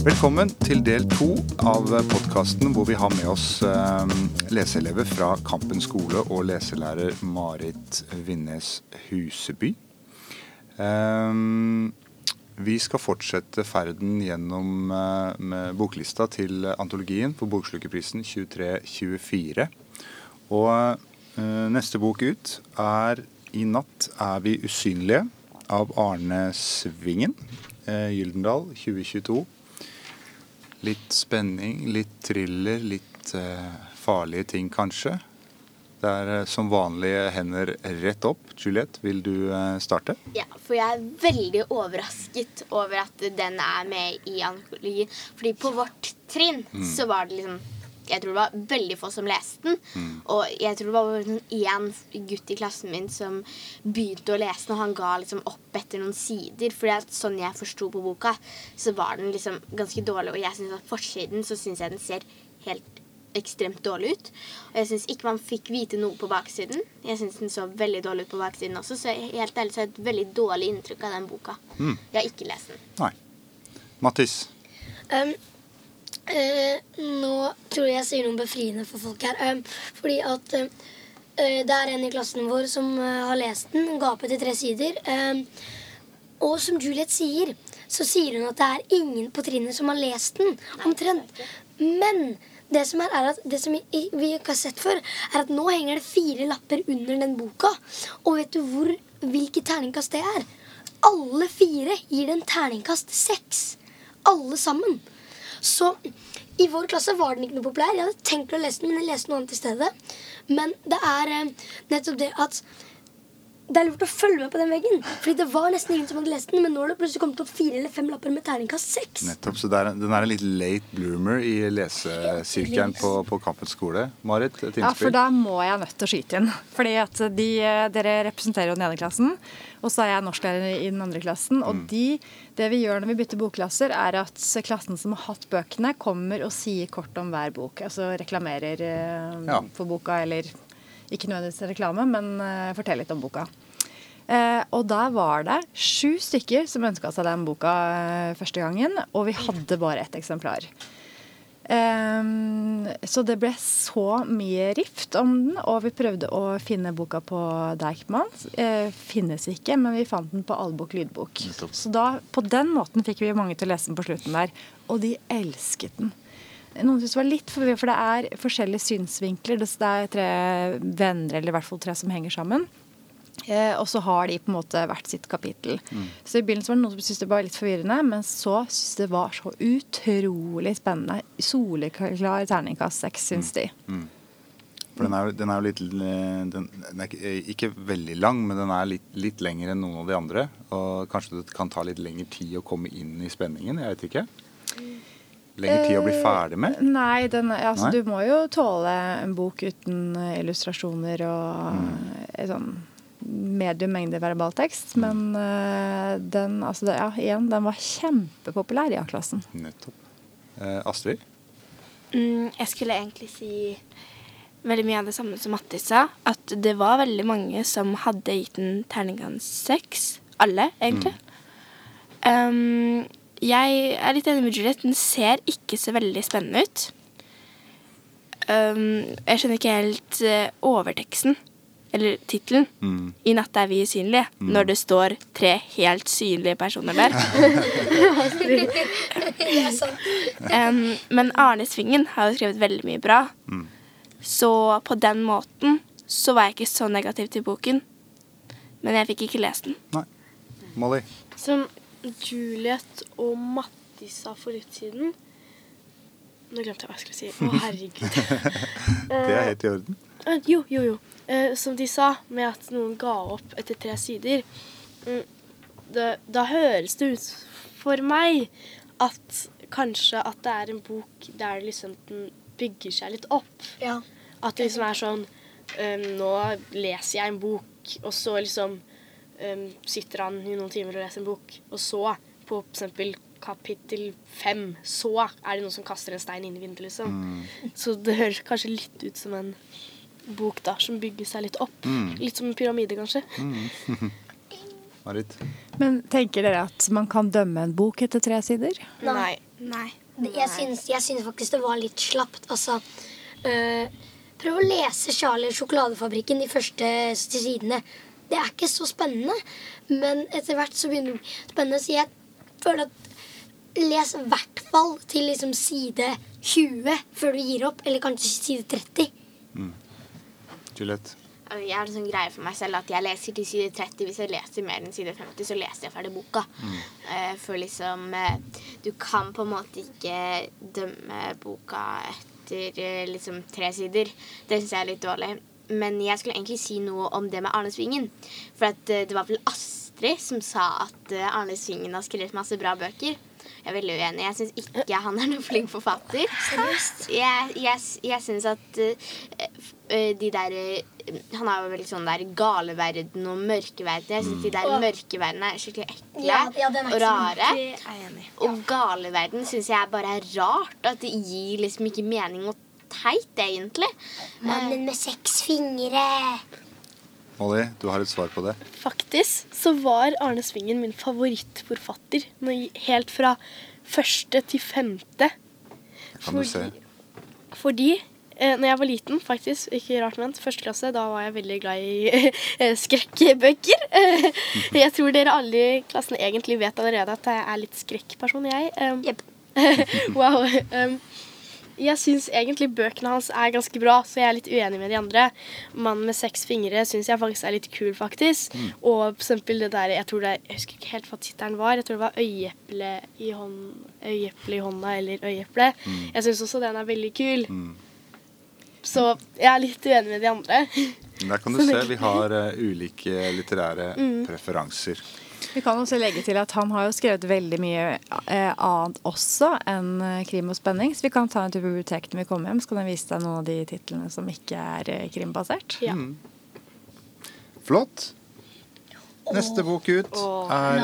Velkommen til del to av podkasten hvor vi har med oss eh, leseelever fra Kampen skole og leselærer Marit Vinnes Huseby. Eh, vi skal fortsette ferden gjennom eh, boklista til antologien for Bokslukerprisen 2324. Og eh, neste bok ut er 'I natt er vi usynlige' av Arne Svingen. Eh, Gyldendal 2022. Litt spenning, litt thriller, litt uh, farlige ting kanskje. Det er eh, som vanlig hender rett opp. Juliette, vil du eh, starte? Ja, for jeg er veldig overrasket over at den er med i antologien. Fordi på vårt trinn så var det liksom Jeg tror det var veldig få som leste den. Og jeg tror det var bare sånn én gutt i klassen min som begynte å lese den, og han ga liksom opp etter noen sider. Fordi at sånn jeg forsto på boka, så var den liksom ganske dårlig. Og jeg synes at forsiden så syns jeg den ser helt ekstremt dårlig ut. Og jeg syns ikke man fikk vite noe på baksiden. Jeg syns den så veldig dårlig ut på baksiden også, så helt ærlig så har jeg et veldig dårlig inntrykk av den boka. Jeg har ikke lest den. Nei. Mattis. Um, nå tror jeg jeg sier noe befriende for folk her. Um, fordi at eh, det er en i klassen vår som eh, har lest den. Gapet i tre sider. Og som Juliet sier, så sier hun at det er ingen på trinnet som har lest den. Omtrent. Men det som, er, er at det som vi ikke har sett før, er at nå henger det fire lapper under den boka. Og vet du hvor, hvilket terningkast det er? Alle fire gir den terningkast seks. Alle sammen. Så i vår klasse var den ikke noe populær. Jeg hadde tenkt å lese den, men jeg leste noe annet i stedet. Men det er eh, nettopp det at det er lurt å følge med på den veggen. Fordi det var nesten ingen som hadde lest den, men nå har det plutselig kommet opp fire eller fem lapper med terningkast seks. Nettopp. Så det er, den er en litt late bloomer i lesesirkelen på, på Kampens skole. Marit, et Ja, for da må jeg nødt til å skyte inn. Fordi at de, Dere representerer jo den ene klassen, og så er jeg norsklærer i den andre klassen. Og de, det vi gjør når vi bytter bokklasser, er at klassen som har hatt bøkene, kommer og sier kort om hver bok. Altså reklamerer eh, Ja. for boka, eller ikke nødvendigvis reklame, men uh, forteller litt om boka. Eh, og der var det sju stykker som ønska seg den boka eh, første gangen, og vi hadde bare ett eksemplar. Um, så det ble så mye rift om den, og vi prøvde å finne boka på Deichman. Eh, finnes ikke, men vi fant den på Allbok lydbok. Så da, på den måten fikk vi mange til å lese den på slutten der. Og de elsket den. Noen syntes det var litt forvirrende, for det er forskjellige synsvinkler. Det det er tre venner, eller i hvert fall tre som henger sammen. Eh, og så har de på en måte hvert sitt kapittel. Så i begynnelsen var det noen som syntes det var litt forvirrende, men så syntes det var så utrolig spennende. Soleklar terningkast seks, syns de. For den er, den er jo litt eh, den, den er ikke, ikke veldig lang, men den er litt, litt lengre enn noen av de andre. Og kanskje det kan ta litt lengre tid å komme inn i spenningen. Jeg vet ikke. lenger tid å bli ferdig med. Nei, den, altså, Nei? du må jo tåle en bok uten eh, illustrasjoner og mm. sånn medium mengde verbaltekst. Men eh, den, altså, ja, igjen, den var kjempepopulær i A-klassen. Nettopp. Eh, Astrid? Mm, jeg skulle egentlig si veldig mye av det samme som Mattis sa. At det var veldig mange som hadde gitt den terningkast seks. Alle, egentlig. Um, jeg er litt enig med Juliette. Den ser ikke så veldig spennende ut. Um, jeg skjønner ikke helt uh, overteksten, eller tittelen, Mm. 'I natt er vi usynlige', når det står tre helt synlige personer der. um, men Arne Svingen har jo skrevet veldig mye bra. Så på den måten så var jeg ikke så negativ til boken. Men jeg fikk ikke lest den. Nei. Molly? Som Juliet og Mattis sa for litt siden Nå glemte jeg hva jeg skulle si. Å, herregud. Det er helt i orden. Uh, Jo, jo, jo. Eh, som de sa, med at noen ga opp etter tre sider. Mm, det, da høres det ut for meg at kanskje at det er en bok der liksom den bygger seg litt opp. Ja. At det liksom er sånn um, Nå leser jeg en bok, og så liksom um, sitter han i noen timer og leser en bok, og så, på eksempel kapittel fem, så er det noen som kaster en stein inn i vinduet, liksom. Så det høres kanskje litt ut som en bok da, som bygger seg litt opp. Litt som en pyramide, kanskje. Marit? Men tenker dere at man kan dømme en bok etter tre sider? Nei. Nei. Jeg syns, jeg syns faktisk det var litt slapt. Altså øh, Prøv å lese Charlie og sjokoladefabrikken de første sidene. Det er ikke så spennende, men etter hvert så begynner det å bli spennende. Så jeg føler at les i hvert fall til liksom side 20 før du gir opp, eller kanskje side 30. Juliette? Altså, Jeg har en sånn greie for meg selv at jeg leser til side 30. Hvis jeg leser mer enn side 50, så leser jeg ferdig boka. Mm. for liksom eh, Du kan på en måte ikke dømme boka etter eh, liksom tre sider. Det syns jeg er litt dårlig. Men jeg skulle egentlig si noe om det med Arne Svingen. For eh, det var vel Astrid som sa at eh, Arne Svingen har skrevet masse bra bøker. Jeg er veldig uenig. Jeg syns ikke han er noen flink forfatter. Jeg, jeg, jeg syns at eh, de der eh, Han har jo veldig sånn der gale verden og mørke verden. Jeg syns de der mørke verdenene er skikkelig ekle Ja, ja, er og rare. Og gale verden syns jeg bare er rart. At det gir liksom ikke mening og teit, egentlig. Mannen med seks fingre. Molly, du har et svar på det. Faktisk så var Arne Svingen min favorittforfatter helt fra første til femte. Kan du se. Fordi eh, når jeg var liten, faktisk, ikke rart ment, første klasse, da var jeg veldig glad i eh, skrekkbøker. jeg tror dere alle i klassen egentlig vet allerede at jeg er litt skrekkperson, jeg. Um, yep. wow. Um, jeg syns egentlig bøkene hans er ganske bra, så jeg er litt uenig med de andre. 'Mannen med seks fingre' syns jeg faktisk er litt kul, faktisk. Og for eksempel det der, jeg tror det jeg husker ikke helt hva tittelen var. Jeg tror det var 'Øyeeple i, hånd, i hånda' eller 'Øyeeple'. Jeg syns også den er veldig kul. Så jeg er litt uenig med de andre. Der kan du se, vi har uh, ulike litterære preferanser. Vi kan også legge til at han har jo skrevet veldig mye eh, annet også enn eh, krim og spenning. Så vi kan ta en til biblioteket når vi kommer hjem, så kan jeg vise deg noen av de titlene som ikke er eh, krimbasert. Ja. Flott. Neste bok ut er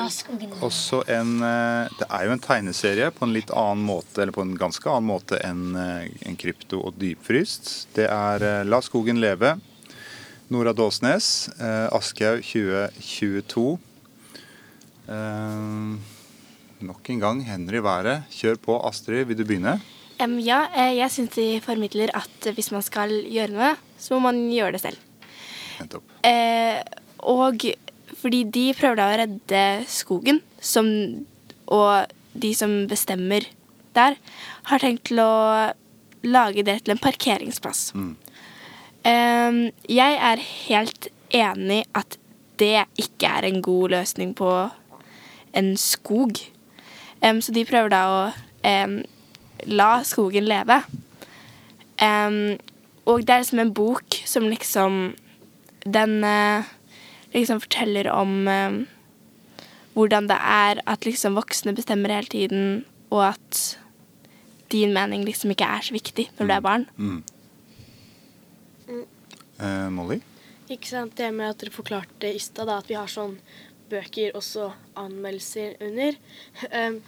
også en Det er jo en tegneserie på en litt annen måte, eller på en ganske annen måte enn en krypto og dypfryst. Det er La skogen leve. Nora Dåsnes. eh, Aschehoug 2022. Eh, nok en gang hender i været. Kjør på, Astrid. Vil du begynne? Um, ja, eh, jeg syns de formidler at hvis man skal gjøre noe, så må man gjøre det selv. Nettopp. Eh, og fordi de prøver da å redde skogen, som, og de som bestemmer der, har tenkt til å lage det til en parkeringsplass. Em, jeg er helt enig at det ikke er en god løsning på en skog. Um, så de prøver da å um, la skogen leve. Og det er liksom en bok som liksom Den uh, liksom forteller om hvordan det er at liksom voksne bestemmer hele tiden, og at din mening liksom ikke er så viktig når du er barn. Eh, Molly? Ikke sant, Det med at dere forklarte i stad da, at vi har sånn bøker også anmeldelser under. Um,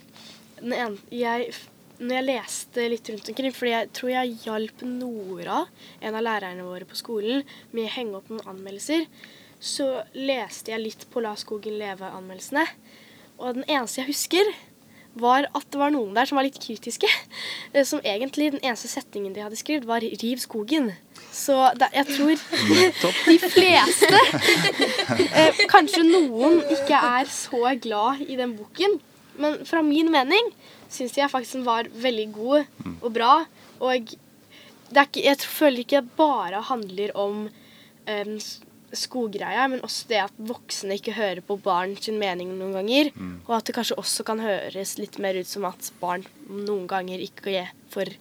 jeg, når jeg leste litt rundt omkring, fordi jeg tror jeg hjalp Nora, en av lærerne våre på skolen, med å henge opp noen anmeldelser, så leste jeg litt på La skogen leve-anmeldelsene. Og den eneste jeg husker, var at det var noen der som var litt kritiske. Eh, Som egentlig den eneste setningen de hadde skrevet, var 'riv skogen'. Så det, jeg tror de fleste eh, Kanskje noen ikke er så glad i den boken, men fra min mening syns jeg faktisk den var veldig god og bra. Og det ikke, jeg føler ikke det bare handler om s- skoggreia, men også det at voksne ikke hører på barn sin mening noen ganger. Og at det kanskje også kan høres litt mer ut som at barn noen ganger ikke får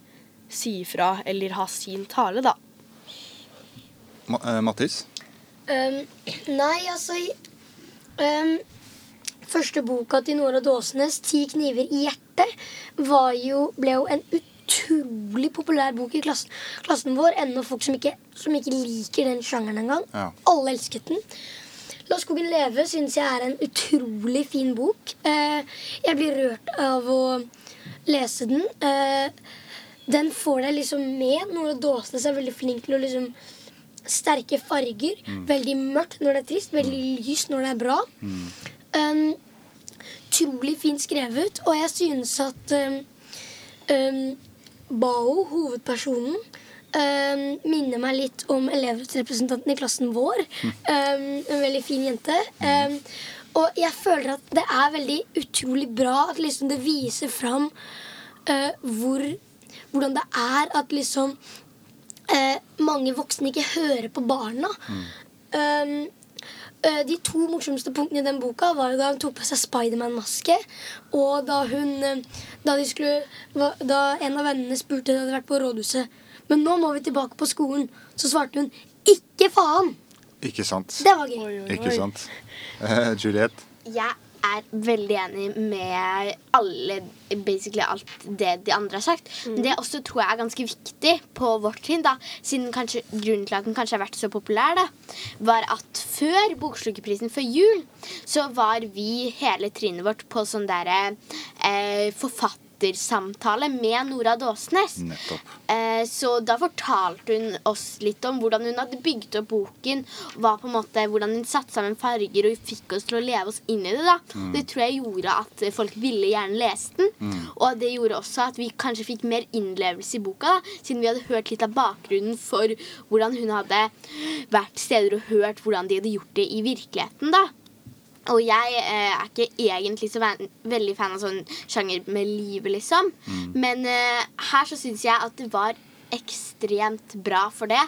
si ifra eller ha sin tale, da. Ma eh, Mattis? Um, nei, altså um, Første boka til Nora Dåsnes, 'Ti kniver i hjertet', var jo, ble jo en utrolig populær bok i klassen, klassen vår. Ennå folk som ikke, som ikke liker den sjangeren engang. Ja. Alle elsket den. 'La skogen leve' syns jeg er en utrolig fin bok. Eh, jeg blir rørt av å lese den. Eh, den får deg liksom med. Nora Dåsnes er veldig flink til å liksom sterke farger. Veldig mørkt når det er trist, veldig lys når det er bra. Um, Utrolig fint skrevet, og jeg synes at um, Um, Bao, hovedpersonen, um, minner meg litt om elevrepresentanten i klassen vår. Um, en veldig fin jente. Um, og jeg føler at det er veldig utrolig bra at liksom det viser fram uh, hvor, hvordan det er at liksom uh, mange voksne ikke hører på barna. Um, uh, de to morsomste punktene i den boka var jo da hun tok på seg Spiderman-maske, og da hun uh, da, de skulle, da en av vennene spurte om hun hadde vært på rådhuset Men nå må vi tilbake på skolen. Så svarte hun ikke faen! Ikke sant? Det var gøy. Ikke sant? Juliette? Juliet? Jeg er veldig enig med alle, basically alt det de andre har sagt. Men det også tror jeg er ganske viktig på vårt trinn, da, siden kanskje, grunnen til at den kanskje har vært så populær, da, var at før Bokslukerprisen, før jul, så var vi hele trinnet vårt på sånn derre eh, forfattersamtale med Nora Dåsnes. Nettopp. Eh, Så da fortalte hun oss litt om hvordan hun hadde bygd opp boken. Måte, hvordan hun satte sammen farger og fikk oss til å leve oss inn i det. da. Det tror jeg gjorde at folk ville gjerne lese den. Og det gjorde også at vi kanskje fikk mer innlevelse i boka, da, siden vi hadde hørt litt av bakgrunnen for hvordan hun hadde vært steder og hørt hvordan de hadde gjort det i virkeligheten. da. Og jeg eh, er ikke egentlig så van veldig fan av sånn sjanger med livet, liksom. Men eh, her så syns jeg at det var ekstremt bra for det.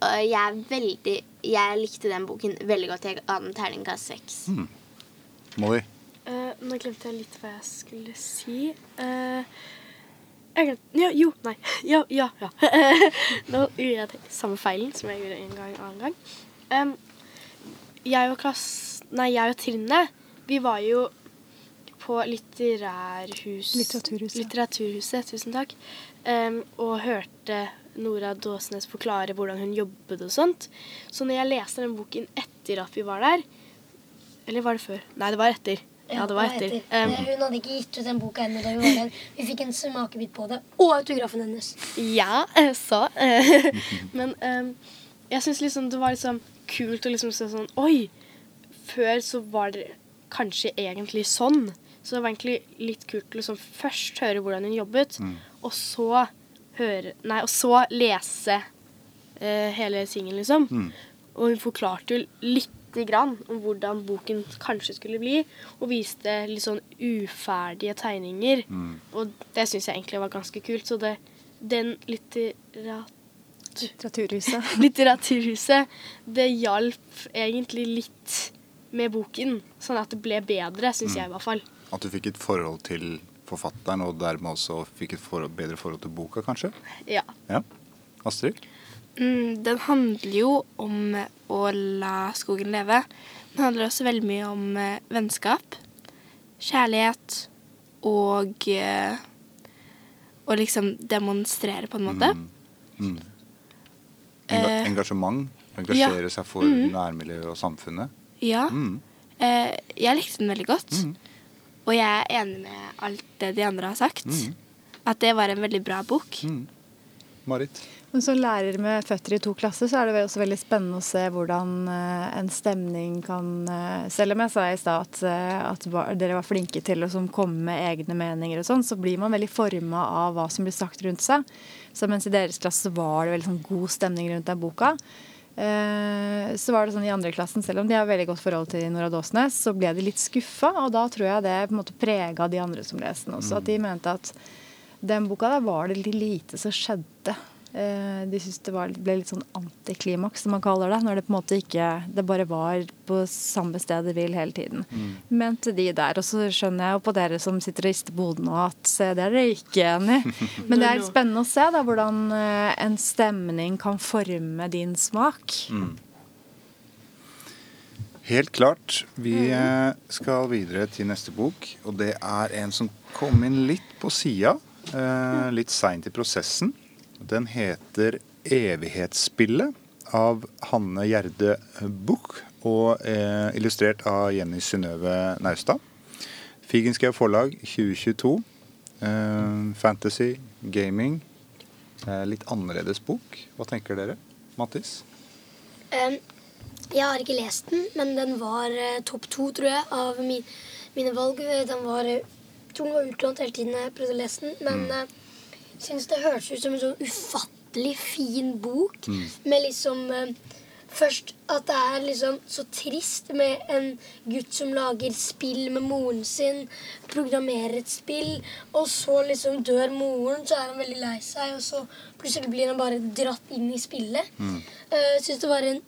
Og jeg er veldig Jeg likte den boken veldig godt. Jeg ga den terningkast seks. Molly? Eh, nå glemte jeg litt hva jeg skulle si. Uh, jeg glemte ja, Jo, nei. Ja, ja. ja. nå gjorde jeg det samme feilen som jeg gjorde en gang annen gang. Um, jeg og klass... Nei, jeg og Trine, vi var jo på litterærhus... Litteraturhuset. Litteraturhuset, tusen takk. Um, og hørte Nora Dåsnes forklare hvordan hun jobbet og sånt. Så når jeg leste den boken etter at vi var der Eller var det før? Nei, det var etter. Ja, det var etter. Eh, hun hadde ikke gitt ut den boka ennå da vi var der. Vi fikk en smakebit på det. Og autografen hennes. Ja, så. Men um, jeg syns liksom det var liksom kult å liksom se sånn Oi! Før så var det kanskje egentlig sånn. Så det var egentlig litt kult å liksom først høre hvordan hun jobbet, og så høre Nei, og så lese uh, hele tingen, liksom. Og hun forklarte jo lite grann om hvordan boken kanskje skulle bli, og viste litt sånn uferdige tegninger. Og det syns jeg egentlig var ganske kult. Så det, den litterat Litteraturhuset. Litteraturhuset, det hjalp egentlig litt med boken, sånn at det ble bedre, syns jeg i hvert fall. At du fikk et forhold til forfatteren, og dermed også fikk et forhold, bedre forhold til boka, kanskje? Ja. Ja. Astrid? Mm, den handler jo om å la skogen leve. Den handler også veldig mye om eh, vennskap, kjærlighet og eh, Å liksom demonstrere, på en måte. Mm. Enga Eh, engasjement? Engasjere seg for nærmiljøet og samfunnet? Ja. Mm. Eh, jeg likte den veldig godt. Og jeg er enig med alt det de andre har sagt. At det var en veldig bra bok. Marit? Men som lærer med føtter i to klasser, så er det også veldig spennende å se hvordan eh, en stemning kan eh, Selv om jeg sa i stad at, eh, at dere var flinke til å komme med egne meninger og sånn, så blir man veldig forma av hva som blir sagt rundt seg. Så mens i deres klasse var det veldig sånn, god stemning rundt den boka. Eh, Så var det sånn i andre klassen, selv om de har veldig godt forhold til Nora Dåsnes, så ble de litt skuffa, og da tror jeg det på en måte prega de andre som leste den også. At de mente at den boka der var det litt lite som skjedde. Eh, De syntes det var, ble litt sånn antiklimaks, som man kaller det. Når det på en måte ikke Det bare var på samme sted det vil hele tiden. Mente de der. Og så skjønner jeg jo på dere som sitter og rister på hodet nå, at se, det er dere ikke enig. Men det er spennende å se da, hvordan eh, en stemning kan forme din smak. Helt klart. Vi eh, skal videre til neste bok, og det er en som kom inn litt på sida. Eh, litt seint i prosessen. Den heter 'Evighetsspillet' av Hanne Gjerde Buch, og eh, illustrert av Jenny Synnøve Naustad. Figenschou forlag 2022. Eh, fantasy, gaming. Eh, litt annerledes bok. Hva tenker dere? Mattis? Um, jeg har ikke lest den, men den var eh, topp to, tror jeg, av min, mine valg. Eh, Den var, jeg tror den var utlånt hele tiden jeg prøvde å lese den. Men eh, syns det hørtes ut som en sånn ufattelig fin bok. Med liksom eh, Først at det er liksom så trist med en gutt som lager spill med moren sin. Programmerer et spill, og så liksom dør moren, så er han veldig lei seg. Og så plutselig blir han bare dratt inn i spillet. Mm. Jeg syns det var en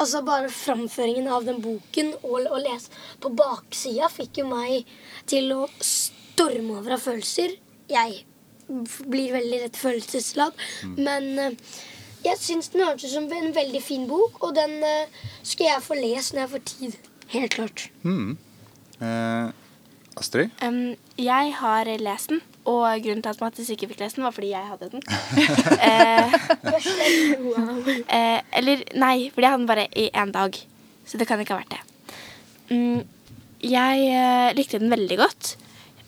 Altså Bare framføringen av den boken og å lese på baksida fikk jo meg til å storme over av følelser. Jeg blir veldig lett følelsesladd. Men eh, jeg syns den hørtes ut som en veldig fin bok, og den eh, skal jeg få lest når jeg får tid. Helt klart. Eh, Astrid? Um, jeg har lest den, og grunnen til at Mattis ikke fikk lest den, var fordi jeg hadde den. eh, eh, eller nei, fordi jeg hadde den bare i én dag. Så det kan ikke ha vært det. Mm, jeg eh, likte den veldig godt,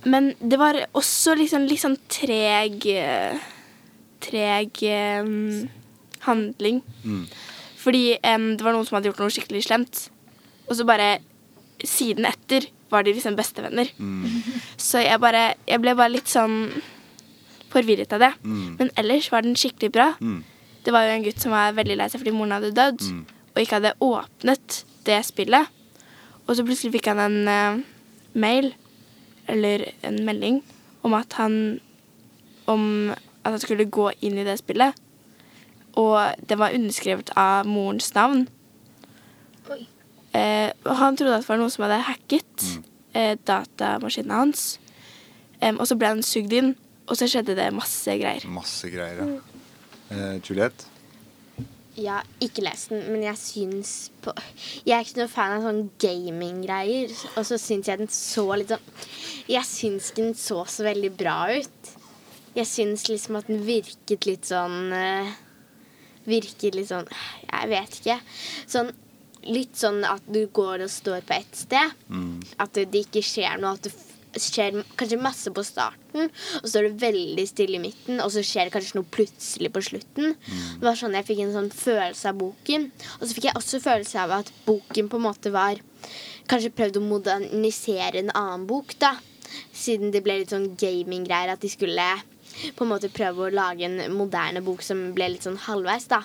men det var også liksom litt sånn treg Treg um, handling. Fordi um, det var noen som hadde gjort noe skikkelig slemt, og så bare siden etter var de liksom bestevenner. Så jeg bare Jeg ble bare litt sånn forvirret av det. Men ellers var den skikkelig bra. Det var jo en gutt som var veldig lei seg fordi moren hadde dødd, og ikke hadde åpnet det spillet. Og så plutselig fikk han en uh, mail, eller en melding, om at han Om at han skulle gå inn i det spillet. Og det var underskrevet av morens navn. Oi. Eh, og han trodde at det var noen som hadde hacket eh, datamaskinen hans. Um, og så ble han sugd inn, og så skjedde det masse greier. Masse greier, ja. Eh, Juliette? Jeg har ikke lest den, men jeg syns på Jeg er ikke noe fan av sånn gaminggreier. Og så syns jeg den så litt sånn Jeg syns ikke den så så veldig bra ut. Jeg syns liksom at den virket litt sånn eh, Virket litt sånn Jeg vet ikke. Sånn litt sånn at du går og står på ett sted. At det, ikke skjer noe. At du skjer kanskje masse på starten, og så er det veldig stille i midten, og så skjer det kanskje noe plutselig på slutten. Det var sånn Jeg fikk en sånn følelse av boken. Og så fikk jeg også følelse av at boken på en måte var Kanskje prøvd å modernisere en annen bok, da. Siden det ble litt sånn gaminggreier. At de skulle på en måte prøve å lage en moderne bok som ble litt sånn halvveis, da.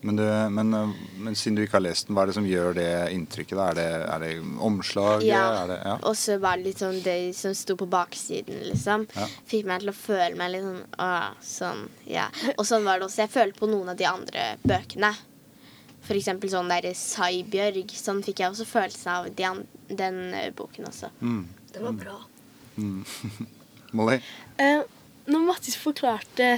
Men, du, men, eh, men siden du ikke har lest den, hva er det som gjør det inntrykket? da? Er det, er det omslaget? Ja. Ja. Og så var det litt sånn det som sto på baksiden, liksom. Ja. Fikk meg til å føle meg litt sånn å, sånn, ja. Og sånn var det også. Jeg følte på noen av de andre bøkene. For eksempel sånn der Saibjørg. Sånn fikk jeg også følelsen av de den eh, boken også. Det var bra. Molly? Eh, når Mattis forklarte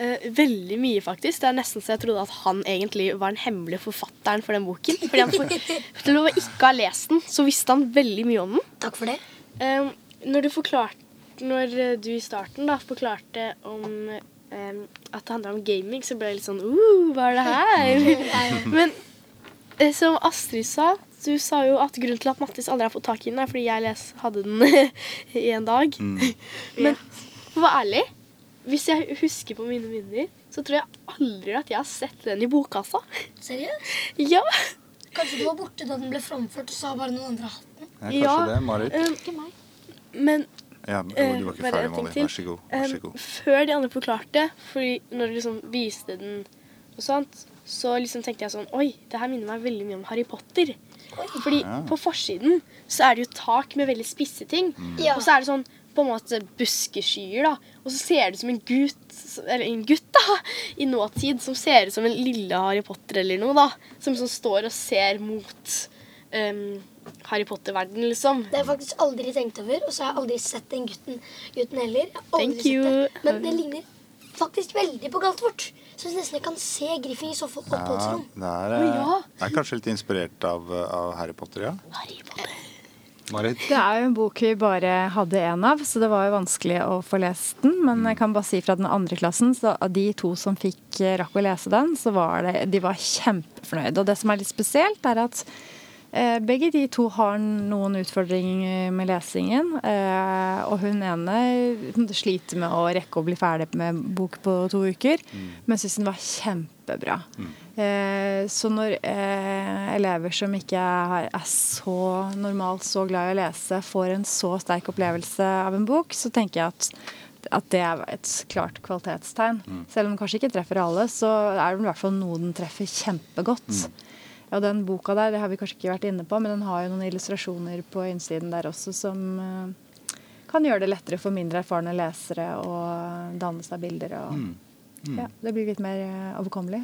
veldig mye, faktisk Det er nesten så jeg trodde at han egentlig var den hemmelige forfatteren for den boken. Fordi han for, Til å ikke ha lest den, så visste han veldig mye om den. Takk for det. Eh, når du forklarte Når eh, du i starten da forklarte om eh, at det handla om gaming, så ble jeg litt sånn uh, Hva er det her? Men eh, som Astrid sa, du sa jo at grunnen til at Mattis aldri har fått tak i den, er fordi jeg les, hadde den i en dag. Men for å være ærlig, hvis jeg husker på mine minner, så tror jeg aldri at jeg har sett den i bokkassa. Seriøst? Ja. Kanskje du var borte da den ble framført, og så har bare noen andre hatt den? Ja, kanskje Ja, det. Marit? meg Men Ja, Eh, du var ikke uh, ferdig, en Molly. Vær så god. Vær så Um, god. før de andre forklarte, fordi når de liksom viste den og sånt, så liksom tenkte jeg sånn Oi, det her minner meg veldig mye om Harry Potter. Fordi Ja. på forsiden så er det jo tak med veldig spisse ting. Ja. Og så er det sånn på en måte buskeskyer, da. Og så ser det ut som en gutt, eller en gutt da, i nåtid, som ser ut som en lille Harry Potter eller noe, da. Som sånn står og ser mot um, Harry Potter-verden, liksom. Det har jeg faktisk aldri tenkt over, og så har jeg aldri sett den gutten, gutten heller. Jeg har aldri Thank sett you. Det. Men det ligner faktisk veldig på Galtvort. Så jeg nesten jeg kan se Griffin i så fall Ja, det er, oh, ja. eh, er kanskje litt inspirert av, eh, av Harry Potter, ja? Harry Potter. Marit? Det er jo en bok vi bare hadde én av, så det var jo vanskelig å få lest den. Men jeg kan bare si fra den andre klassen, så av de to som fikk eh, rakk å lese den, så var det, de var kjempefornøyde. Og det som er litt spesielt, er at eh, begge de to har noen utfordringer med lesingen. Eh, og hun ene sliter med å rekke å bli ferdig med bok på to uker, men syns den var kjempebra. Eh, så når eh, elever som ikke er, så normalt så glad i å lese, får en så sterk opplevelse av en bok, så tenker jeg at at det er et klart kvalitetstegn. Mm. Selv om den kanskje ikke treffer alle, så er det i hvert fall noe den treffer kjempegodt. Mm. Ja, den boka der, det har vi kanskje ikke vært inne på, men den har jo noen illustrasjoner på innsiden der også som eh, kan gjøre det lettere for mindre erfarne lesere å danne seg bilder. Og, Ja, det blir litt mer eh, overkommelig.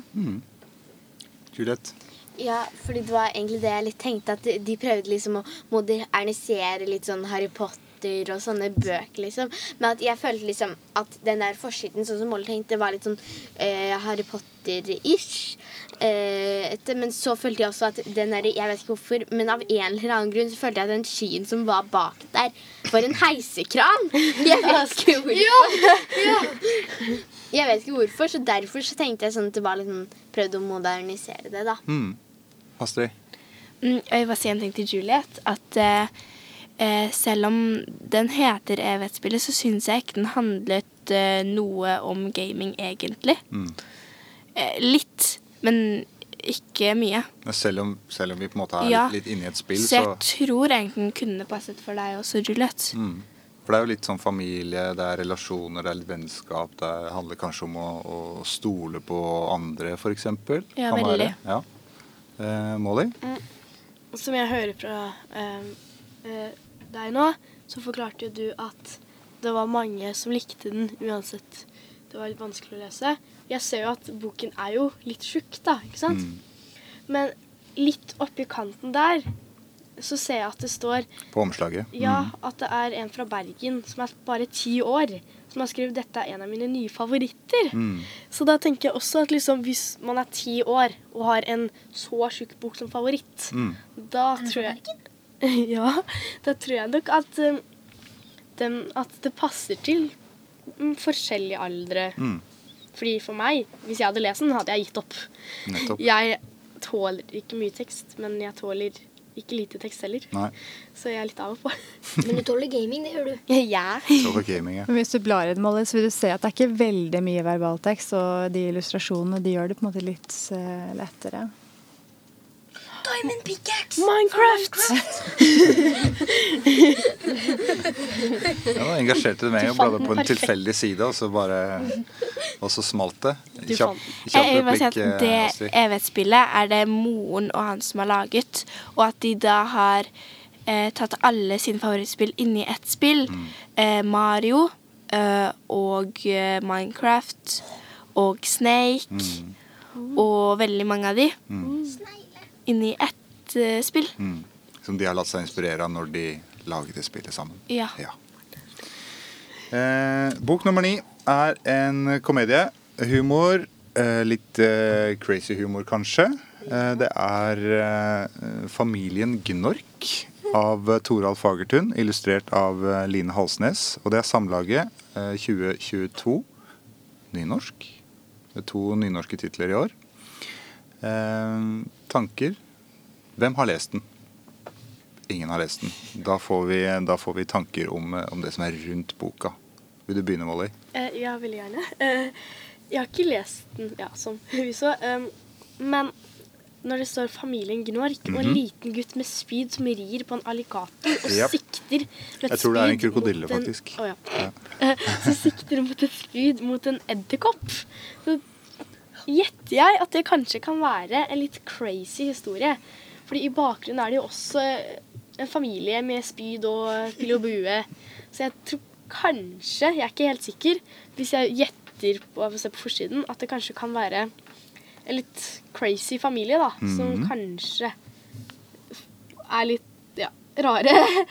Juliet? Ja, fordi det var egentlig det jeg litt tenkte, at de prøvde liksom å modernisere litt sånn Harry Potter og sånne bøker, liksom. Men at jeg følte liksom at den der forsiden, sånn som Molly tenkte, var litt sånn eh, Harry Potter-ish. Eh, etter- men så følte jeg også at den der, jeg vet ikke hvorfor, men av en eller annen grunn så følte jeg at den skyen som var bak der, var en heisekran. Jeg vet ikke hvorfor. Jeg vet ikke hvorfor, så derfor så tenkte jeg sånn at det var liksom prøvd å modernisere det, da. Mm. Astrid? Mm, Jeg vil bare si en ting til Juliet. At eh, eh, selv om den heter Evighetsspillet, så syns jeg ikke den handlet eh, noe om gaming, egentlig. Mm. Eh, litt, men ikke mye. Selv om, selv om vi på en måte er Ja. litt inne i et spill, Så så jeg tror egentlig den kunne passet for deg også, Juliet. mm. For det er jo litt sånn familie, det er relasjoner, det er litt vennskap. Det handler kanskje om å, å stole på andre, f.eks. Ja, veldig. Ja. Eh, Molly? Som jeg hører fra eh, eh, deg nå, så forklarte jo du at det var mange som likte den uansett. Det var litt vanskelig å lese. Jeg ser jo at boken er jo litt tjukk, da, ikke sant? Mm. Men litt oppi kanten der så ser jeg at det står På omslaget. ja, Mm. at det er en fra Bergen som er bare ti år, som har skrevet 'Dette er en av mine nye favoritter'. Mm. Så da tenker jeg også at liksom, hvis man er ti år og har en så tjukk bok som favoritt, Mm. da tror jeg Ja, da tror jeg nok at, um, dem, at det passer til um, forskjellige aldre. Mm. Fordi for meg, hvis jeg hadde lest den, hadde jeg gitt opp. Nettopp. Jeg tåler ikke mye tekst, men jeg tåler ikke lite tekst heller. Nei. Så jeg er litt av og på. Men du tåler gaming, det gjør du. ja. Tåler gaming, ja. Men hvis du blar i den, Molly, så vil du se at det er ikke veldig mye verbaltekst, og de illustrasjonene de gjør det på en måte litt eh, lettere. Diamond pickaxe! Minecraft! Ja, engasjerte meg og bladde på en tilfeldig side, og så bare Og så smalt det. Kjapp, kjapp Jeg vil bare si replikk, at eh, Det evighetsspillet er det moren og han som har laget, og at de da har eh, tatt alle sine favorittspill inni ett spill. Mm. Eh, Mario eh, og eh, Minecraft og Snake Mm. og veldig mange av de Mm. Inni ett uh, spill. Mm. Som de har latt seg inspirere av når de laget det spillet sammen. Ja. Ja. Eh, bok nummer ni er en komedie. Humor. Eh, litt eh, crazy humor, kanskje. Eh, det er eh, Familien Gnork av Toralf Fagertun, illustrert av Line Halsnes. Og det er Samlaget eh, 2022 nynorsk. Det er to nynorske titler i år. Eh, tanker? Hvem har lest den? Ingen har lest den. Da får vi, da får vi tanker om, eh, om det som er rundt boka. Vil du begynne, Molly? Eh, ja, veldig gjerne. Eh, jeg har ikke lest den, ja, som vi så. Men når det står 'familien Gnork' og en Mhm. liten gutt med spyd som rir på en alligator og yep. sikter med Jeg tror det er en krokodille, mot en- faktisk. Å, ja. Ja. Så sikter mot et spyd mot en edderkopp. Så gjetter jeg at det kanskje kan være en litt crazy historie. Fordi i bakgrunnen er det jo også en familie med spyd og pil og bue. Så jeg tror kanskje, jeg er ikke helt sikker, hvis jeg gjetter på, å se på forsiden, at det kanskje kan være en litt crazy familie, da. Som Mhm. kanskje er litt, ja, rare.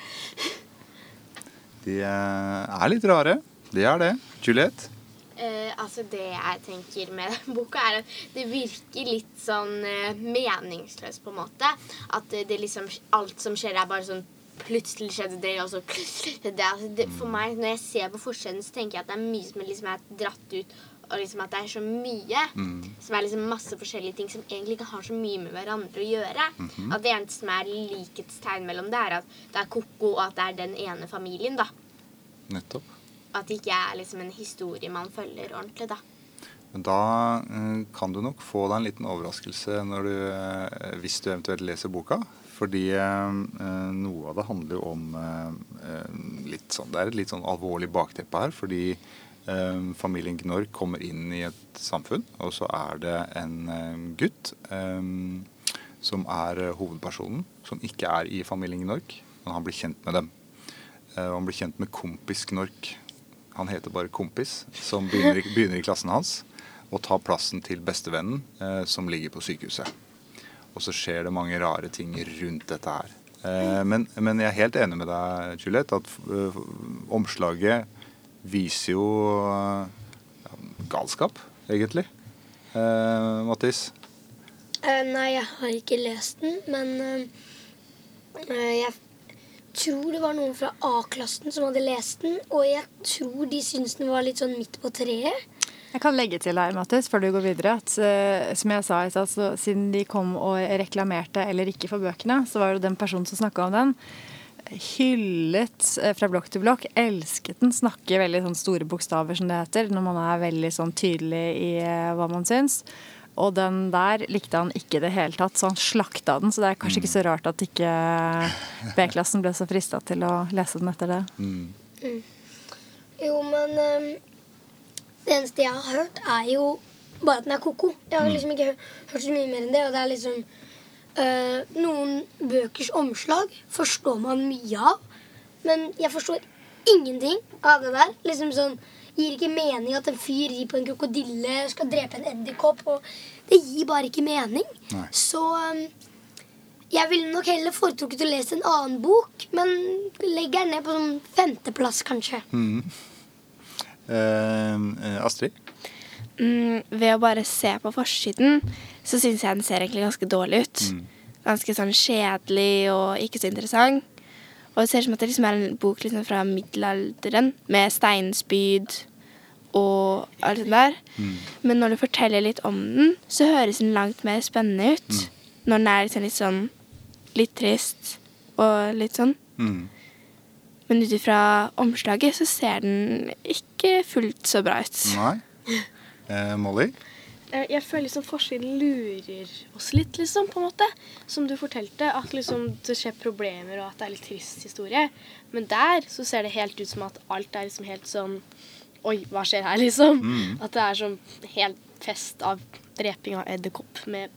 De eh, er litt rare. De er det. Juliet? Eh, altså Det jeg tenker med den boka, er at det virker litt sånn eh, meningsløst, på en måte. At det, det liksom Alt som skjer, er bare sånn Plutselig skjedde det, og så det, altså, det, For meg, når jeg ser på forsiden, så tenker jeg at det er mye som liksom er dratt ut. Og liksom at det er så mye. Mm. Som er liksom masse forskjellige ting som egentlig ikke har så mye med hverandre å gjøre. Mhm. At det eneste som er likhetstegn mellom det, er at det er ko-ko, og at det er den ene familien. da Nettopp. At det ikke er liksom en historie man følger ordentlig. da Men da eh, kan du nok få deg en liten overraskelse når du, eh, hvis du eventuelt leser boka. Fordi eh, noe av det handler jo om litt sånn Det er et litt sånn alvorlig bakteppe her. Fordi familien Gnorg kommer inn i et samfunn, og så er det en gutt som er hovedpersonen, som ikke er i familien Gnorg. men han blir kjent med dem. Og han blir kjent med kompis Gnork. Han heter bare Kompis, som begynner, begynner i klassen hans. Og tar plassen til bestevennen, eh, som ligger på sykehuset. Og så skjer det mange rare ting rundt dette her. Eh, men, men jeg er helt enig med deg, Juliette, at eh, omslaget viser jo eh, ja, galskap, egentlig. Eh, Mattis? Eh, nei, jeg har ikke lest den, men eh, eh, jeg tror det var noen fra A-klassen som hadde lest den, og jeg tror de syntes den var litt sånn midt på treet. Jeg kan legge til her, Mattis, før du går videre, at uh, som jeg sa i stad, så siden de kom og reklamerte eller ikke for bøkene, så var det den personen som snakka om den. Hyllet eh, fra blokk til blokk. Elsket den. Snakker veldig sånn store bokstaver, som det heter, når man er veldig sånn tydelig i uh, hva man syns. Og den der likte han ikke i det hele tatt, så han slakta den. Så det er kanskje ikke så rart at ikke B-klassen ble så frista til å lese den etter det. Jo, men um, det eneste jeg har hørt, er jo bare at den er ko-ko. Jeg har liksom ikke hørt så mye mer enn det. Og det er liksom uh, Noen bøkers omslag forstår man mye av, men jeg forstår ingenting av det der. Liksom sånn Gir ikke mening at en fyr rir på en krokodille, skal drepe en edderkopp. Det gir bare ikke mening. Nei. Så ehm, jeg ville nok heller foretrukket å lese en annen bok, men legger den ned på sånn femteplass, kanskje. Mm. eh, Astrid? Mm, ved å bare se på forsiden, så syns jeg den ser egentlig ganske dårlig ut. Ganske sånn kjedelig og ikke så interessant. Og det ser ut som at det liksom er en bok liksom fra middelalderen med steinspyd og alt det der. Men når du forteller litt om den, så høres den langt mer spennende ut. Når den er liksom litt sånn litt trist og litt sånn. Mm. Men ut ifra omslaget så ser den ikke fullt så bra ut. Nei? Eh, Molly? Eh, Jeg føler liksom forskjellen lurer oss litt, liksom, på en måte. Som du fortalte, at liksom det skjer problemer, og at det er litt trist historie. Men der så ser det helt ut som at alt er liksom helt sånn Oi, hva skjer her, liksom? At det er sånn helt fest av dreping av edderkopp med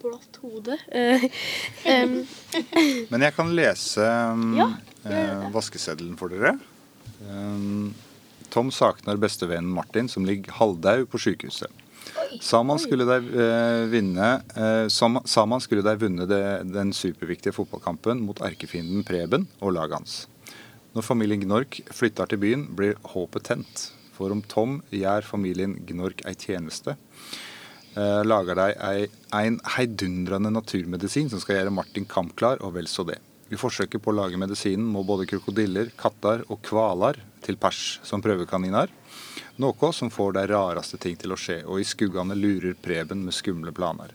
blått hode. um. Men jeg kan lese um, Ja, eh, vaskeseddelen for dere. Um, Tom savner bestevennen Martin, som ligger halvdau på sykehuset. Sa man skulle de eh, vinne eh, Saman skulle de vunnet den superviktige fotballkampen mot erkefienden Preben og laget hans. Når familien Gnork flytter til byen, blir håpet tent. For om Tom gjør familien Gnork ei tjeneste, eh, lager de ei, en heidundrende naturmedisin som skal gjøre Martin kampklar, og vel så det. I forsøket på å lage medisinen må både krokodiller, katter og hvaler til pers som prøvekaniner. Noe som får de rareste ting til å skje, og i skuggene lurer Preben med skumle planer.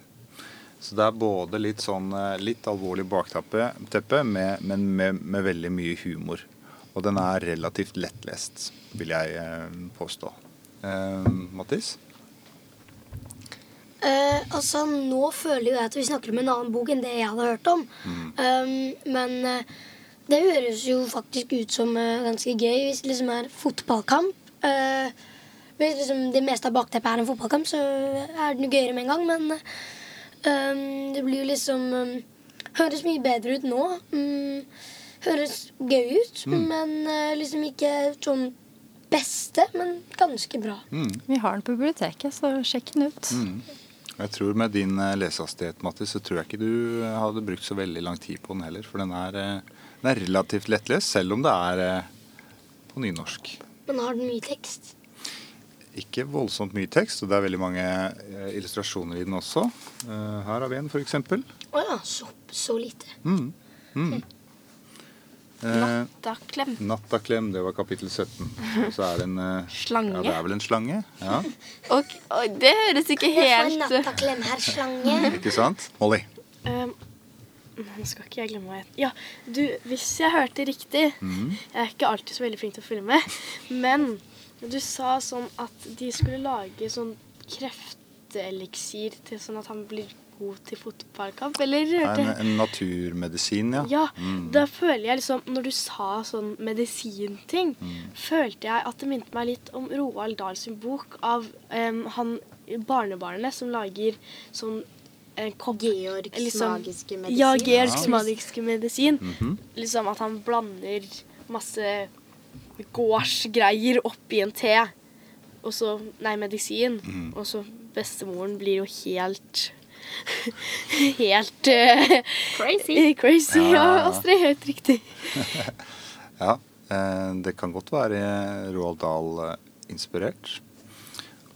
Så det er både litt sånn eh, litt alvorlig bakteppe, teppe, med, men med, med veldig mye humor. Og den er relativt lettlest, vil jeg eh, påstå. Eh, Mattis? Eh, altså, Nå føler jo jeg at vi snakker om en annen bok enn det jeg hadde hørt om. Um, men eh, det høres jo faktisk ut som eh, ganske gøy hvis det liksom er fotballkamp. Eh, hvis liksom det meste av bakteppet er en fotballkamp, så er den noe gøyere med en gang. Men um, det blir jo liksom um, Høres mye bedre ut nå. Um, høres gøy ut, men uh, liksom ikke sånn beste, men ganske bra. Vi har den på biblioteket, så sjekk den ut. Jeg tror Med din eh, lesehastighet Mattis, så tror jeg ikke du hadde brukt så veldig lang tid på den heller. For den er, den er relativt lettlest, selv om det er på nynorsk. Men har den mye tekst? Ikke voldsomt mye tekst, og det er veldig mange eh, illustrasjoner i den også. Eh, Her har vi en, f.eks. Å ja, så, så lite. Mm. Mm. Eh, Nattaklem. Nattaklem, det var kapittel 17. Og så er det en eh, Slange. Ja, det er vel en slange. Ja, Og, og det høres ikke helt nattaklem, herr slange. Ikke sant? Molly. em, nå skal ikke jeg glemme jeg. Ja, du, hvis jeg hørte riktig Jeg er ikke alltid så veldig flink til å følge med, men du sa sånn at de skulle lage sånn krefteliksir til sånn at han blir god til fotballkamp, eller? En, en naturmedisin, ja. Ja, da føler jeg liksom Når du sa sånn medisinting, følte jeg at det minte meg litt om Roald Dahls bok av um, han barnebarnet som lager sånn Georgs liksom- magiske medisin. Ja, Georgs Ja. magiske medisin. Mhm. Liksom at han blander masse gårdsgreier oppi en te. Og så Nei, medisin. Mhm. Og så bestemoren blir jo helt Helt uh, Crazy. crazy. Ja, Ja, ja, ja. Astrid. Helt riktig. Ja, eh, det kan godt være Roald Dahl-inspirert.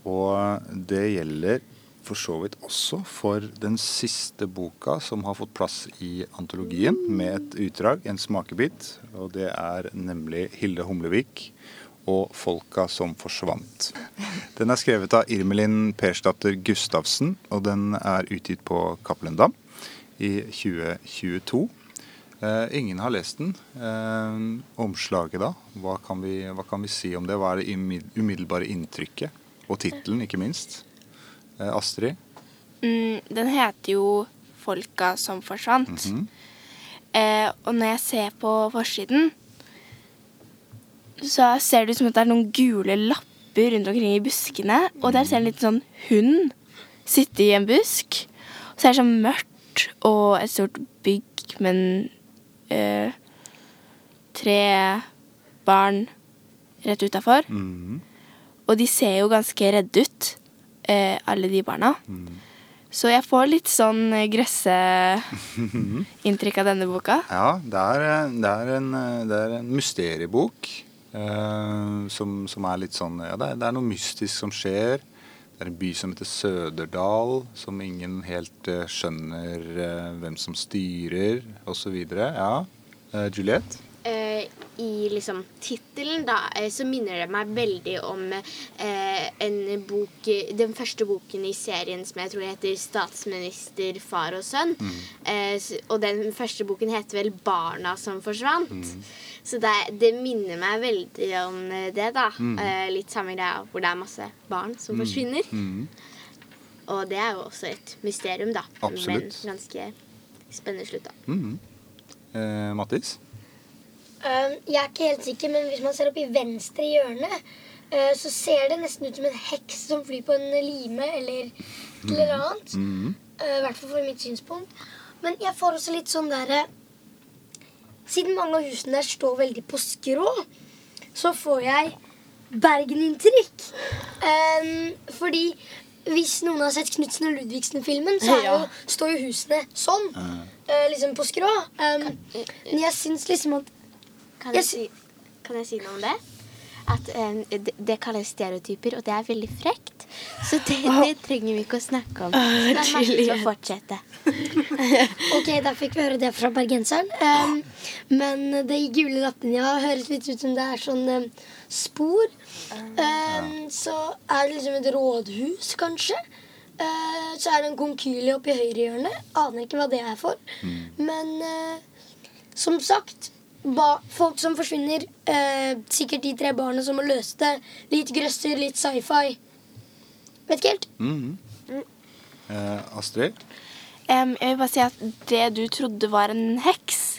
Og det gjelder for så vidt også for den siste boka som har fått plass i antologien, med et utdrag, en smakebit. Og det er nemlig Hilde Humlevik og 'Folka som forsvant'. Den er skrevet av Irmelin Persdatter Gustavsen, og den er utgitt på Cappelen Dam i 2022. Eh, ingen har lest den. Eh, omslaget, da? Hva kan, vi, hva kan vi si om det? Hva er det umiddelbare inntrykket? Og tittelen, ikke minst. Eh, Astrid? Mm, den heter jo 'Folka som forsvant'. Mhm. eh, og når jeg ser på forsiden, så ser det ut som at det er noen gule lapper rundt omkring i buskene. Og der ser en liten sånn hund sitte i en busk. Og så er det sånn mørkt og et stort bygg, men eh, tre barn rett utafor. Mhm. Og de ser jo ganske redde ut, eh, alle de barna. Så jeg får litt sånn eh, grøsse inntrykk av denne boka. Ja, det er, eh, det er, en, eh, det er en mysteriebok. eh, som, som er litt sånn Ja, det er, det er noe mystisk som skjer. Det er en by som heter Søderdal, som ingen helt eh, skjønner eh, hvem som styrer, osv. Ja. Juliette? Eh, I liksom tittelen, da, eh, så minner det meg veldig om eh, en bok Den første boken i serien som jeg tror heter 'Statsminister, far og sønn'. Eh, og den første boken heter vel 'Barna som forsvant'. Så det, det minner meg veldig om eh, det, da. Eh, litt samme greia hvor det er masse barn som forsvinner. Mhm. Og det er jo også et mysterium, da. Absolutt. Men ganske spennende slutt, da. Mhm. Eh, Mattis? Um, jeg er ikke helt sikker, men hvis man ser opp i venstre hjørne, uh, så ser det nesten ut som en heks som flyr på en lime eller et eller annet. Mhm. Uh, I hvert fall fra mitt synspunkt. Men jeg får også litt sånn derre Siden mange av husene der står veldig på skrå, så får jeg Bergen-inntrykk. Um, fordi hvis noen har sett Knutsen og Ludvigsen-filmen, så er Ja. jo, står jo husene sånn. uh, liksom på skrå. Um, men jeg syns liksom at Kan Jeg jeg, si, kan jeg si noe om det? At um, det, det kalles stereotyper, og det er veldig frekt. Så det, det trenger vi ikke å snakke om. Så det er Marte å fortsette. Ok, da fikk vi høre det fra bergenseren. Um, men de gule lappene ja, høres litt ut som det er sånn um, spor. Um, så er det liksom et rådhus, kanskje. Uh, så er det en konkylie oppi høyrehjørnet. Aner ikke hva det er for. Men uh, som sagt ba folk som forsvinner. Eh, sikkert de tre barna som må løse det. Litt grøsser, litt sci-fi. Vet ikke helt. Mhm. Eh, Astrid? Um, jeg vil bare si at det du trodde var en heks,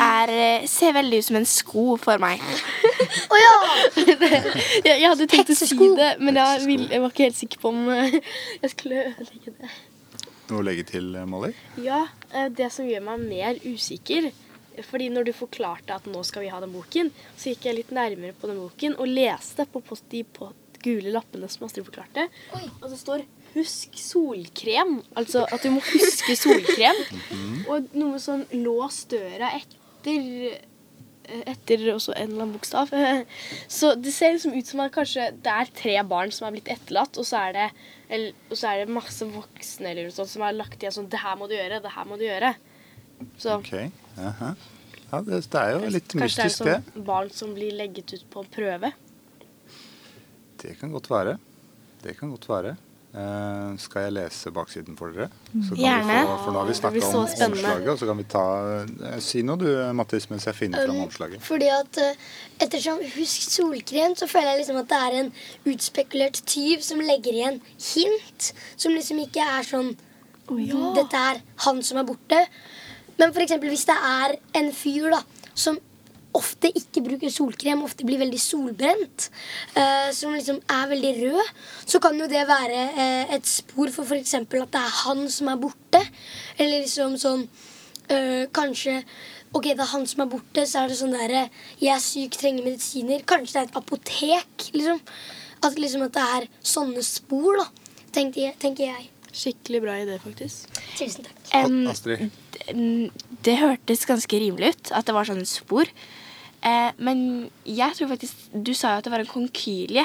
er, eh, ser veldig ut som en sko for meg. Å ja! jeg, jeg hadde tenkt å si det, men jeg, vil, jeg var ikke helt sikker på om eh, jeg skulle ødelegge det. Noe å legge til, eh, Molly? Ja, det som gjør meg mer usikker fordi når du forklarte at nå skal vi ha den boken, så gikk jeg litt nærmere på den boken og leste på post, de på gule lappene som Astrid forklarte. Oi. Og det står 'husk solkrem'. Altså at du må huske solkrem. Og noe sånn 'lås døra etter' etter også en eller annen bokstav. Så det ser liksom ut som at kanskje det er tre barn som er blitt etterlatt, og så er det, eller, så er det masse voksne eller noe sånt som har lagt igjen sånn 'Det her må du gjøre. Det her må du gjøre'. Så Ok. Aha. Ja, det, det er jo litt kanskje mystisk, det Kanskje det. er sånn barn som blir legget ut på prøve. Det kan godt være. Det kan godt være. Uh, skal jeg lese baksiden for dere? Så kan Gjerne. Vi få, for nå har vi snakka om spennende. omslaget, og så kan vi ta uh, Si noe du, Mattis, mens jeg finner fram Um, omslaget. Fordi at uh, ettersom Husk solkrem, så føler jeg liksom at det er en utspekulert tyv som legger igjen hint. Som liksom ikke er sånn dette er han som er borte. Men for eksempel hvis det er en fyr da, som ofte ikke bruker solkrem, ofte blir veldig solbrent, uh, som liksom er veldig rød, så kan jo det være uh, et spor for f.eks. at det er han som er borte. Eller liksom sånn uh, Kanskje Ok, det er han som er borte, så er det sånn derre Jeg er syk, trenger medisiner. Kanskje det er et apotek, liksom. At, liksom at det er sånne spor, da. Tenker jeg. Tenker jeg. Skikkelig bra idé, faktisk. Tusen takk. Um, Astrid? det, det hørtes ganske rimelig ut, at det var sånne spor. Eh, men jeg tror faktisk Du sa jo at det var en konkylie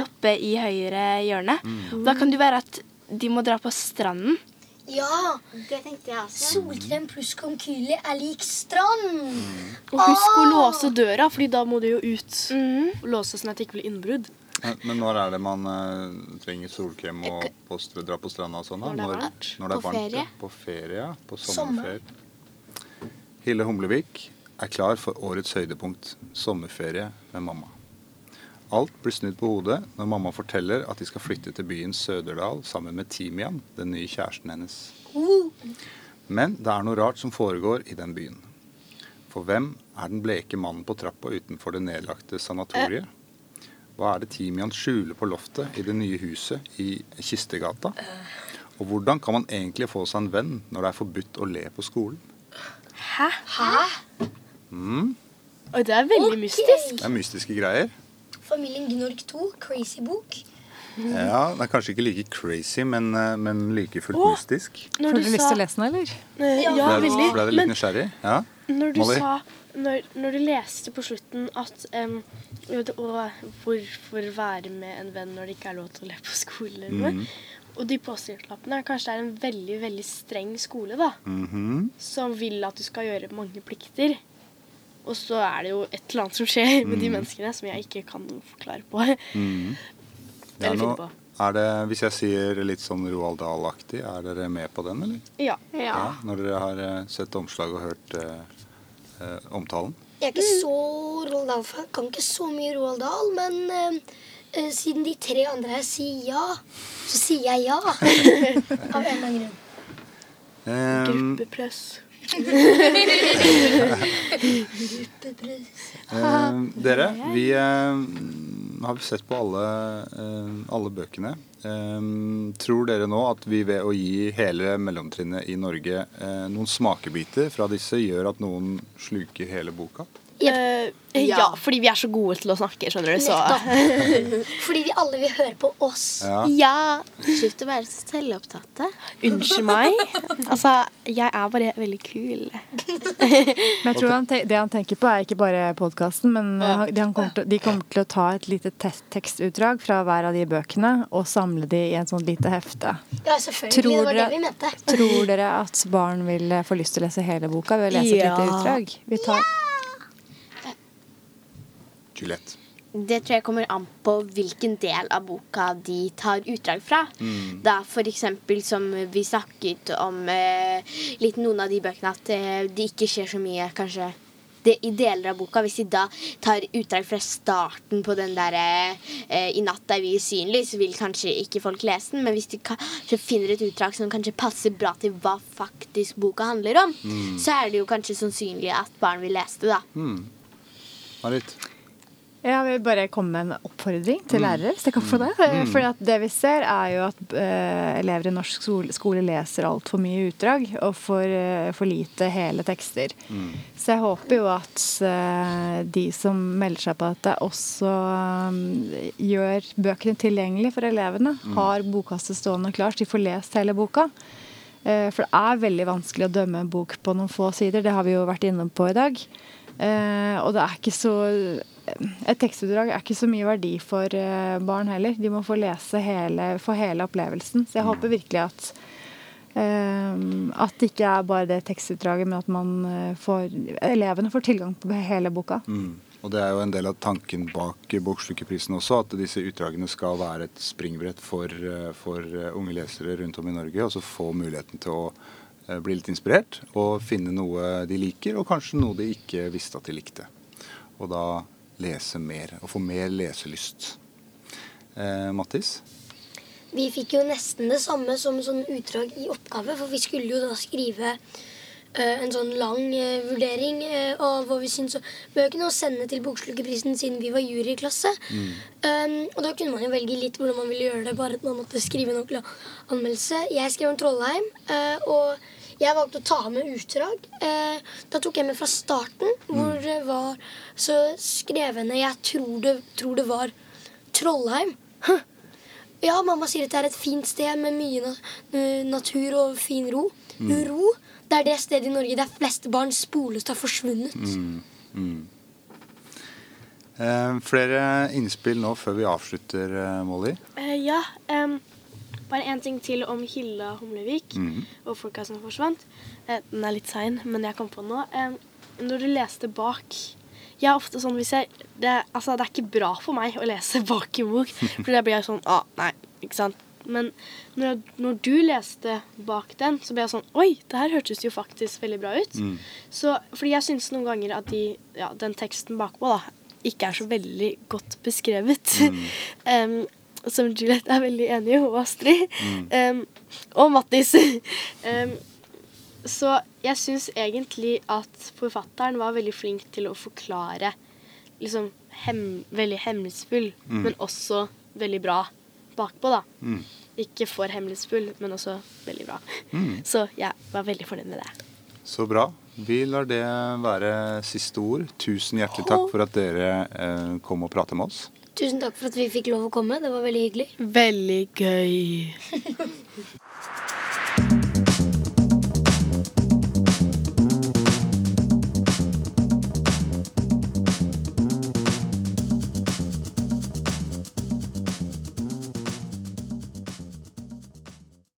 oppe i høyre hjørne. Da kan det jo være at de må dra på stranden. Ja! Det tenkte jeg også. Solkrem pluss konkylie er lik strand. Og husk å låse døra, Fordi da må du jo ut Mm. låse sånn at det ikke blir innbrudd. Men- Men når er det man uh, trenger solkrem og på, dra på stranda og sånn? Når det er varmt. Når det er På varmt, ferie. På ferie, ja. På Sommer. sommerferie. Hille Humlevik er klar for årets høydepunkt, sommerferie med mamma. Alt blir snudd på hodet når mamma forteller at de skal flytte til byen Søderdal sammen med Timian, den nye kjæresten hennes. Men det er noe rart som foregår i den byen. For hvem er den bleke mannen på trappa utenfor det nedlagte sanatoriet? Hva er det Timian skjuler på loftet i det nye huset i Kistegata? Og hvordan kan man egentlig få seg en venn når det er forbudt å le på skolen? Hæ? Hæ? Mm. Oi, det er veldig mystisk. Det er mystiske greier. Familien Gnork 2, crazy bok. Ja, Det er kanskje ikke like crazy, men, eh, men like fullt Åh. mystisk. Når Får du du lyst til å lese den, eller? Ja, Ja, Ble, veldig. ble du litt nysgjerrig? Ja? når du Molly? sa når, når du leste på slutten at um, Og hvorfor være med en venn når det ikke er lov til å le på skolen? Mm. Og de post-it-lappene Kanskje det er en veldig veldig streng skole da Mhm. som vil at du skal gjøre mange plikter. Og så er det jo et eller annet som skjer med de menneskene som jeg ikke kan forklare på. Mhm. Det er noe- er det, hvis jeg sier litt sånn Roald Dahl-aktig, er dere med på den, eller? Ja. Ja, Når dere har eh, sett omslaget og hørt eh, eh, omtalen? Jeg er ikke så Roald Dahl, jeg Kan ikke så mye Roald Dahl, men eh, eh, siden de tre andre her sier ja, så sier jeg ja. Av en eller annen grunn. Um, Gruppepress. Eh, dere, vi eh, har sett på alle, eh, alle bøkene. Eh, tror dere nå at vi ved å gi hele mellomtrinnet i Norge eh, noen smakebiter fra disse, gjør at noen sluker hele boka? Eh, ja. Ja. fordi vi er så gode til å snakke, skjønner du. Så. Fordi vi alle vil høre på oss. Ja. Ja. Slutt å være så selvopptatte. Unnskyld meg. Altså, jeg er bare veldig kul. Men jeg tror han te det han tenker på, er ikke bare podkasten, men eh, han- de, han kommer til, de kommer til å ta et lite te tekstutdrag fra hver av de bøkene og samle de i en sånn lite hefte. Ja, selvfølgelig. Tror det var det vi mente. Tror dere at barn vil eh, få lyst til å lese hele boka ved å lese et lite utdrag? Vi tar Juliette. Det tror jeg kommer an på hvilken del av boka de tar utdrag fra. Da for eksempel som vi snakket om eh, litt noen av de bøkene, at eh, det ikke skjer så mye kanskje det, i deler av boka. Hvis de da tar utdrag fra starten på den derre eh, 'I natt er vi usynlige', så vil kanskje ikke folk lese den. Men hvis de kanskje finner et utdrag som kanskje passer bra til hva faktisk boka handler om, så er det jo kanskje sannsynlig at barn vil lese det, da. Marit? Jeg vil bare komme med en oppfordring til lærere. hvis jeg kan få det. For det vi ser, er jo at eh, elever i norsk skole, leser altfor mye utdrag og for, eh, for lite hele tekster. Så jeg håper jo at eh, de som melder seg på dette, også gjør bøkene tilgjengelig for elevene. Har bokkastet stående klar, så de får lest hele boka. For det er veldig vanskelig å dømme en bok på noen få sider. Det har vi jo vært innom på i dag. Og det er ikke så Et tekstutdrag er ikke så mye verdi for eh, barn heller. De må få lese hele, få hele opplevelsen. Så jeg håper virkelig at Um, at det ikke er bare det tekstutdraget, men at man eh, får elevene får tilgang på hele boka. Mm. Og det er jo en del av tanken bak Bokslukerprisen også, at disse utdragene skal være et springbrett for, for unge lesere rundt om i Norge. Altså få muligheten til å bli litt inspirert og finne noe de liker, og kanskje noe de ikke visste at de likte. Og da lese mer, og få mer leselyst. Eh, Mattis? vi fikk jo nesten det samme som sånn utdrag i oppgave, for vi skulle jo da skrive eh, en sånn lang eh, vurdering eh, av hva vi syns om bøkene, og sende til Bokslukerprisen siden vi var jury i Um, og da kunne man jo velge litt hvordan man ville gjøre det, bare at man måtte skrive en ordentlig anmeldelse. Jeg skrev om Trollheim, eh, og jeg valgte å ta med utdrag. Eh, da tok jeg med fra starten, hvor det var så skrev jeg tror det, tror det var Trollheim. Huh. Ja, mamma sier at det er et fint sted med mye na eh, natur og fin ro. Ro. Det er det stedet i Norge der fleste barn sporløst har forsvunnet. Eh, flere innspill nå før vi avslutter, eh, Molly. Eh, ja. em, bare én ting til om Hilda Humlevik og folka som forsvant. Eh, den er litt sein, men jeg kom på den nå. Em, når du leste bak Jeg er ofte sånn hvis jeg det, altså, det er ikke bra for meg å lese bak i bok. For da blir jeg sånn ah, Nei, ikke sant. Men når, når du leste bak den, så ble jeg sånn Oi, det her hørtes jo faktisk veldig bra ut. Så, fordi jeg syns noen ganger at de, ja, den teksten bakpå da, ikke er så veldig godt beskrevet. Em, som Juliette er veldig enig i, og Astrid. Em, og Mattis. um, så jeg syns egentlig at forfatteren var veldig flink til å forklare liksom hem, veldig hemmelighetsfull, men også veldig bra bakpå, da. Ikke for hemmelighetsfull, men også veldig bra. Så jeg var veldig fornøyd med det. Så bra. Vi lar det være siste ord. Tusen hjertelig takk for at dere eh, kom og pratet med oss. Tusen takk for at vi fikk lov å komme. Det var veldig hyggelig. Veldig gøy.